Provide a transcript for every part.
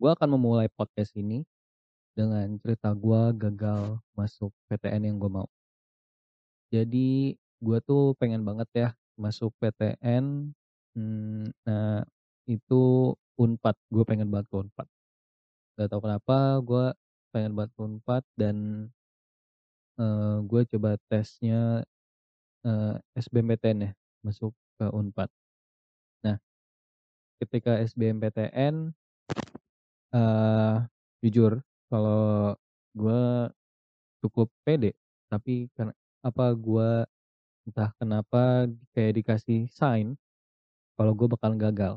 Gue akan memulai podcast ini dengan cerita gue gagal masuk PTN yang gue mau. Jadi gue tuh pengen banget ya masuk PTN, mmm, nah itu Unpad, gue pengen banget ke Unpad. Gak tau kenapa gue pengen banget ke Unpad dan eee, gue coba tesnya, eee, SBMPTN ya, masuk ke Unpad. Nah, ketika SBMPTN, eee, jujur kalau gue cukup pede, tapi karena apa, gue entah kenapa kayak dikasih sign kalau gue bakalan gagal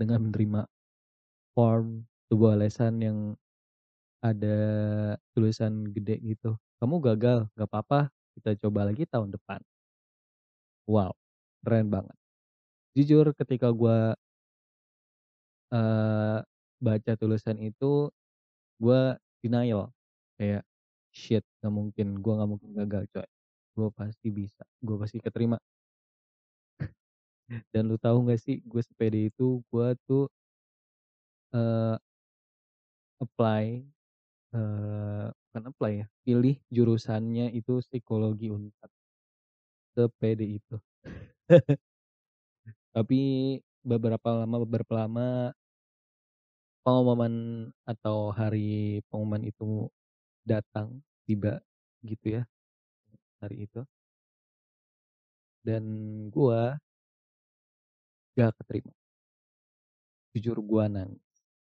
dengan menerima form sebuah lesan yang ada tulisan gede gitu, "Kamu gagal, gak papa, kita coba lagi tahun depan." Wow, keren banget. Jujur ketika gue eee, baca tulisan itu, gue denial, kayak, "Shit, gak mungkin, gue gak mungkin gagal coy, gue pasti bisa, gue pasti keterima." Dan lu tahu gak sih gue sepede itu, gue tuh eee apply, eee, bukan apply ya, pilih jurusannya itu psikologi Unpad. Sepede itu. Tapi beberapa lama beberapa lama pengumuman atau hari pengumuman itu datang, tiba gitu ya, hari itu. Dan gue gak keterima. Jujur gue nangis.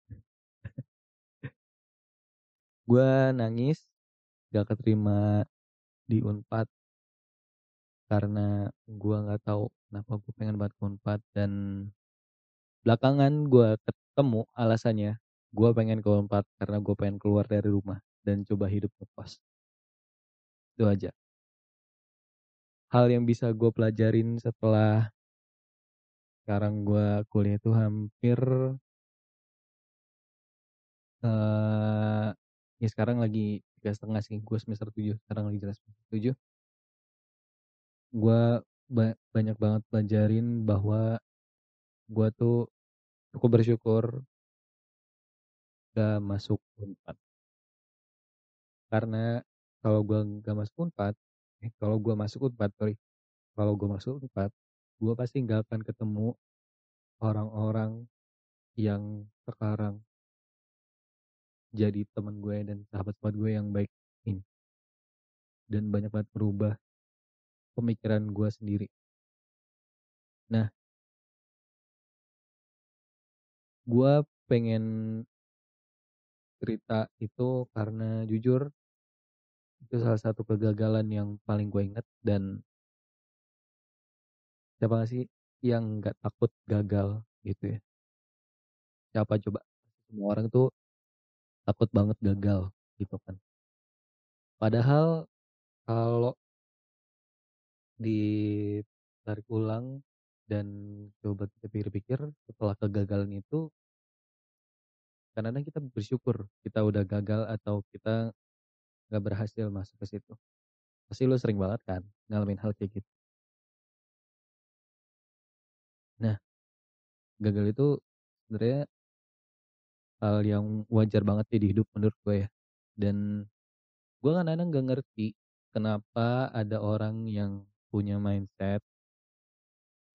Gue nangis, gak keterima di Unpad karena gue gak tahu kenapa gue pengen banget Unpad dan belakangan gue ketemu alasannya, gue pengen ke Unpad karena gue pengen keluar dari rumah dan coba hidup ngekos. Itu aja. Hal yang bisa gue pelajarin setelah sekarang gue kuliah itu hampir eee, ya sekarang lagi 3,5 sih, gue semester 7, sekarang lagi jalan semester 7. Gue ba banyak banget pelajarin bahwa gue tuh cukup bersyukur gak masuk Unpad. Karena kalau gue gak masuk Unpad, eh kalau gue masuk Unpad, sorry, kalau gue masuk Unpad, gue pasti gak akan ketemu orang-orang yang sekarang jadi temen gue dan sahabat-sahabat gue yang baik ini. Dan banyak banget merubah pemikiran gue sendiri. Nah gue pengen cerita itu karena jujur itu salah satu kegagalan yang paling gue inget dan siapa sih yang gak takut gagal gitu ya. Siapa coba? Semua orang tuh takut banget gagal gitu kan. Padahal kalau ditarik ulang dan coba kita pikir-pikir setelah kegagalan itu kadang-kadang kita bersyukur kita udah gagal atau kita gak berhasil masuk ke situ. Pasti lu sering banget kan ngalamin hal kayak gitu. Nah, gagal itu sebenarnya hal yang wajar banget sih di hidup menurut gue ya. Dan gue kadang-kadang gak ngerti kenapa ada orang yang punya mindset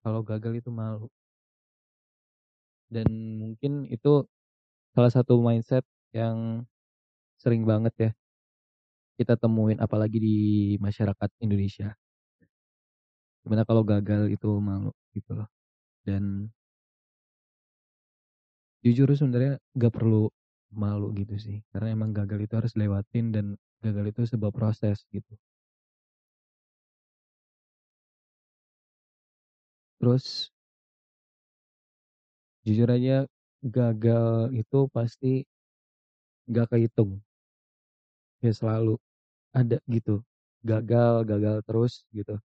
kalau gagal itu malu. Dan mungkin itu salah satu mindset yang sering banget ya kita temuin apalagi di masyarakat Indonesia. Di mana kalau gagal itu malu gitu loh. Dan jujur sebenarnya gak perlu malu gitu sih, karena emang gagal itu harus dilewatin dan gagal itu sebuah proses gitu. Terus jujur aja gagal itu pasti gak kehitung. Ya selalu ada gitu, gagal gagal terus gitu.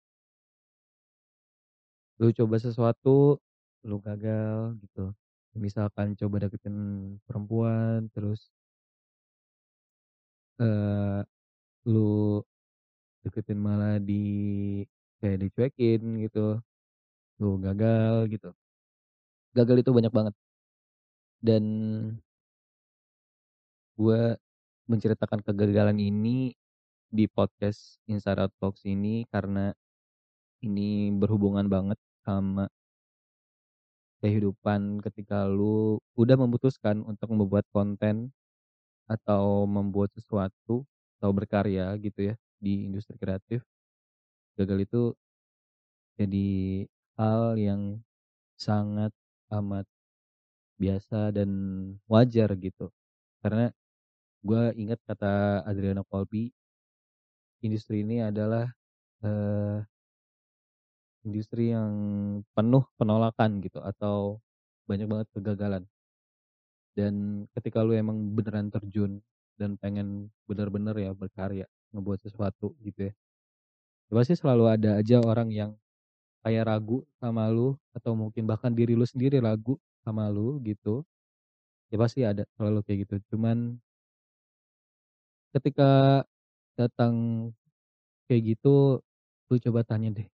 Lu coba sesuatu, lu gagal gitu. Misalkan coba deketin perempuan terus eee, lu deketin malah di kayak dicuekin gitu, lu gagal gitu. Gagal itu banyak banget. Dan Gue menceritakan kegagalan ini di podcast Inside Out Talks ini karena ini berhubungan banget sama kehidupan ketika lu udah memutuskan untuk membuat konten atau membuat sesuatu atau berkarya gitu ya di industri kreatif. Gagal itu jadi hal yang sangat amat biasa dan wajar gitu. Karena gue ingat kata Adriano Colby, industri ini adalah eh, industri yang penuh penolakan gitu atau banyak banget kegagalan. Dan ketika lu emang beneran terjun dan pengen bener-bener ya berkarya, ngebuat sesuatu gitu ya. ya pasti selalu ada aja orang yang kayak ragu sama lu atau mungkin bahkan diri lu sendiri ragu sama lu gitu. Ya pasti ada selalu kayak gitu. Cuman ketika datang kayak gitu, lu coba tanya deh.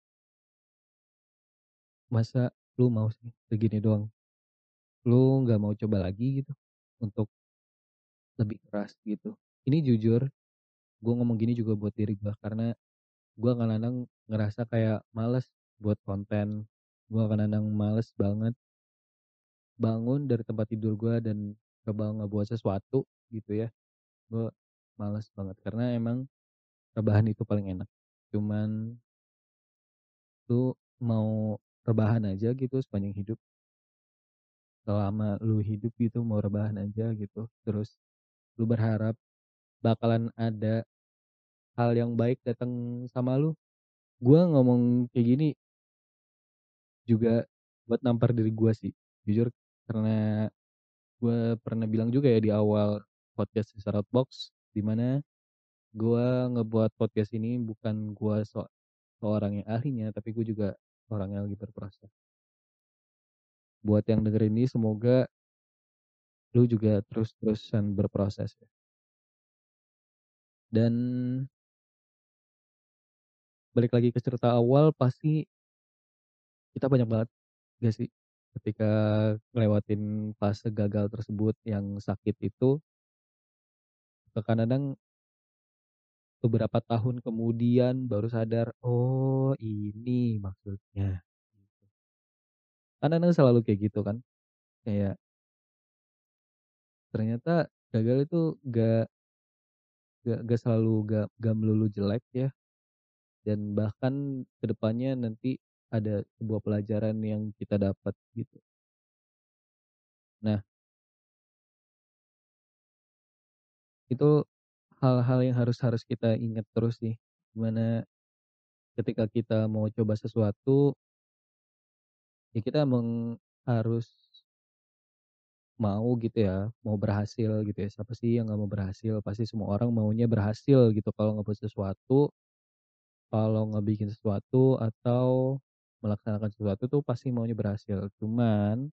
Masa lu mau sih segini doang? Lu nggak mau coba lagi gitu untuk lebih keras gitu. Ini jujur, gue ngomong gini juga buat diri gue karena gue kadang-kadang ngerasa kayak males buat konten. Gue kadang-kadang males banget bangun dari tempat tidur gue dan coba ngebuat sesuatu gitu ya. Gue males banget karena emang rebahan itu paling enak. Cuman lu mau rebahan aja gitu sepanjang hidup. Selama lu hidup gitu mau rebahan aja gitu. Terus lu berharap bakalan ada hal yang baik datang sama lu. Gue ngomong kayak gini juga buat nampar diri gue sih. Jujur karena gue pernah bilang juga ya di awal podcast Start Box di mana gue ngebuat podcast ini bukan gue so seorang yang ahlinya tapi gue juga orang yang lagi berproses. Buat yang denger ini semoga lu juga terus-terusan berproses ya. Dan balik lagi ke cerita awal pasti kita banyak banget gak sih ketika ngelewatin fase gagal tersebut yang sakit itu kadang-kadang beberapa tahun kemudian baru sadar oh ini maksudnya. Kadang-kadang selalu kayak gitu kan kayak ternyata gagal itu gak gak, gak selalu gak, gak melulu jelek ya dan bahkan ke depannya nanti ada sebuah pelajaran yang kita dapat gitu. Nah, itu hal-hal yang harus harus kita ingat terus sih. Gimana ketika kita mau coba sesuatu, ya kita emang harus mau gitu ya, mau berhasil gitu ya. Siapa sih yang nggak mau berhasil? Pasti semua orang maunya berhasil gitu kalau ngebuat sesuatu, kalau ngebikin sesuatu atau melaksanakan sesuatu tuh pasti maunya berhasil. Cuman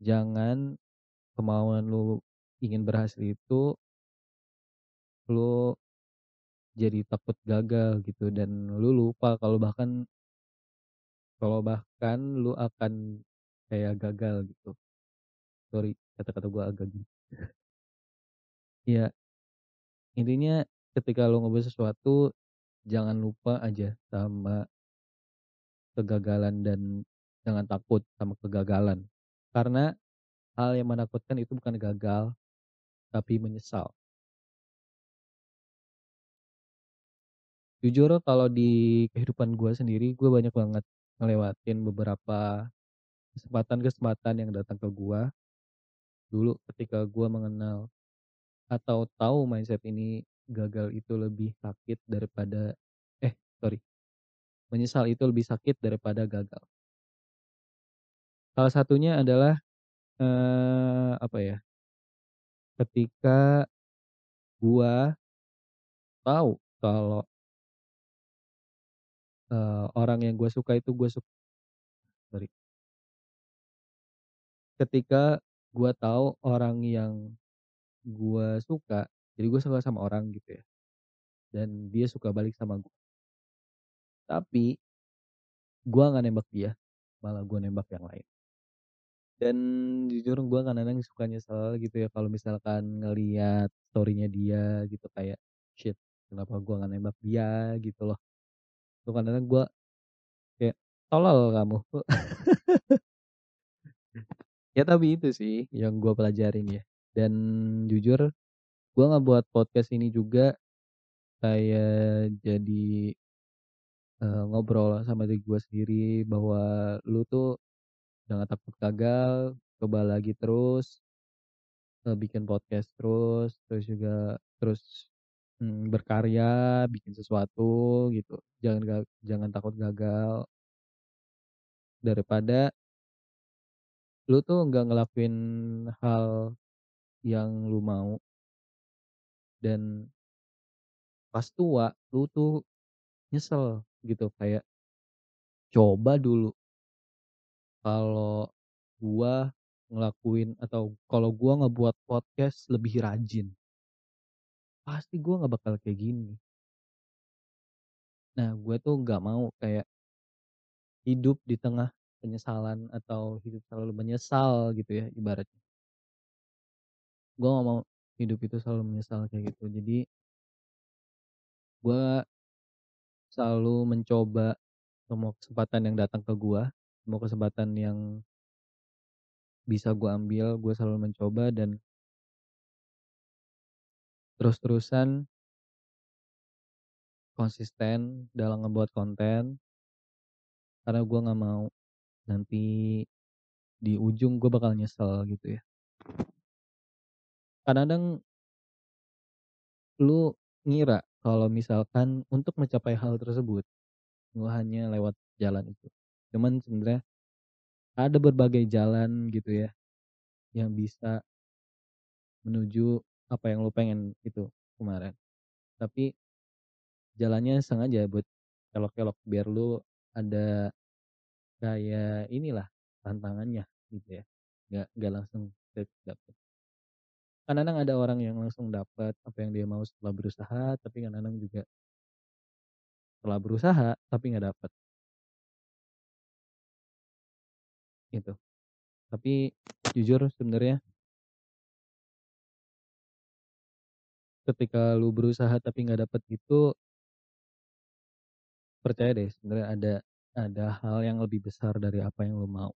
jangan kemauan lu ingin berhasil itu lu jadi takut gagal gitu dan lu lupa kalau bahkan kalau bahkan lu akan kayak gagal gitu. Sorry kata-kata gua agak gitu. Iya. Intinya ketika lu ngebuat sesuatu jangan lupa aja sama kegagalan dan jangan takut sama kegagalan. Karena hal yang menakutkan itu bukan gagal, tapi menyesal. Jujur kalau di kehidupan gue sendiri, gue banyak banget ngelewatin beberapa kesempatan-kesempatan yang datang ke gue. Dulu ketika gue mengenal atau tahu mindset ini gagal itu lebih sakit daripada eh sorry menyesal itu lebih sakit daripada gagal. Salah satunya adalah eh, apa ya? Ketika gua tahu kalau eh, orang yang gue suka itu gue suka sorry. Ketika gua tahu orang yang gua suka, jadi gue suka sama orang gitu ya. Dan dia suka balik sama gue. Tapi gua nggak nembak dia, malah gue nembak yang lain. Dan jujur gue kadang-kadang suka nyesel gitu ya kalau misalkan ngelihat story-nya dia gitu kayak, "Shit kenapa gua nggak nembak dia?" Gitu loh. Tuh kadang-kadang gua kayak, "Tolol kamu." Ya tapi itu sih yang gua pelajarin ya, dan jujur gua ngebuat podcast ini juga kayak jadi eee, ngobrol sama diri gua sendiri bahwa lu tuh jangan takut gagal, coba lagi terus. Eee, bikin podcast terus, terus juga terus, mmm, berkarya, bikin sesuatu gitu, jangan ga jangan takut gagal. Daripada lu tuh nggak ngelakuin hal yang lu mau dan pas tua lu tuh nyesel gitu kayak coba dulu kalau gua ngelakuin atau kalau gua ngebuat podcast lebih rajin pasti gua nggak bakal kayak gini. Nah gue tuh nggak mau kayak hidup di tengah penyesalan atau hidup selalu menyesal gitu ya ibaratnya. Gue nggak mau hidup itu selalu menyesal kayak gitu jadi Gua selalu mencoba semua kesempatan yang datang ke gua, semua kesempatan yang bisa gua ambil, gua selalu mencoba dan terus-terusan konsisten dalam ngebuat konten. Karena gua nggak mau nanti di ujung gua bakal nyesel gitu ya. Kadang-kadang lu ngira kalau misalkan untuk mencapai hal tersebut, lu hanya lewat jalan itu. Cuman sebenarnya ada berbagai jalan gitu ya yang bisa menuju apa yang lu pengen itu kemarin. Tapi jalannya sengaja buat kelok-kelok biar lu ada kayak inilah tantangannya gitu ya, nggak nggak langsung set dapet. Kadang-kadang ada orang yang langsung dapet apa yang dia mau setelah berusaha, tapi kadang-kadang juga setelah berusaha tapi nggak dapet. Gitu. Tapi jujur sebenarnya ketika lu berusaha tapi nggak dapet itu percaya deh sebenarnya ada ada hal yang lebih besar dari apa yang lu mau.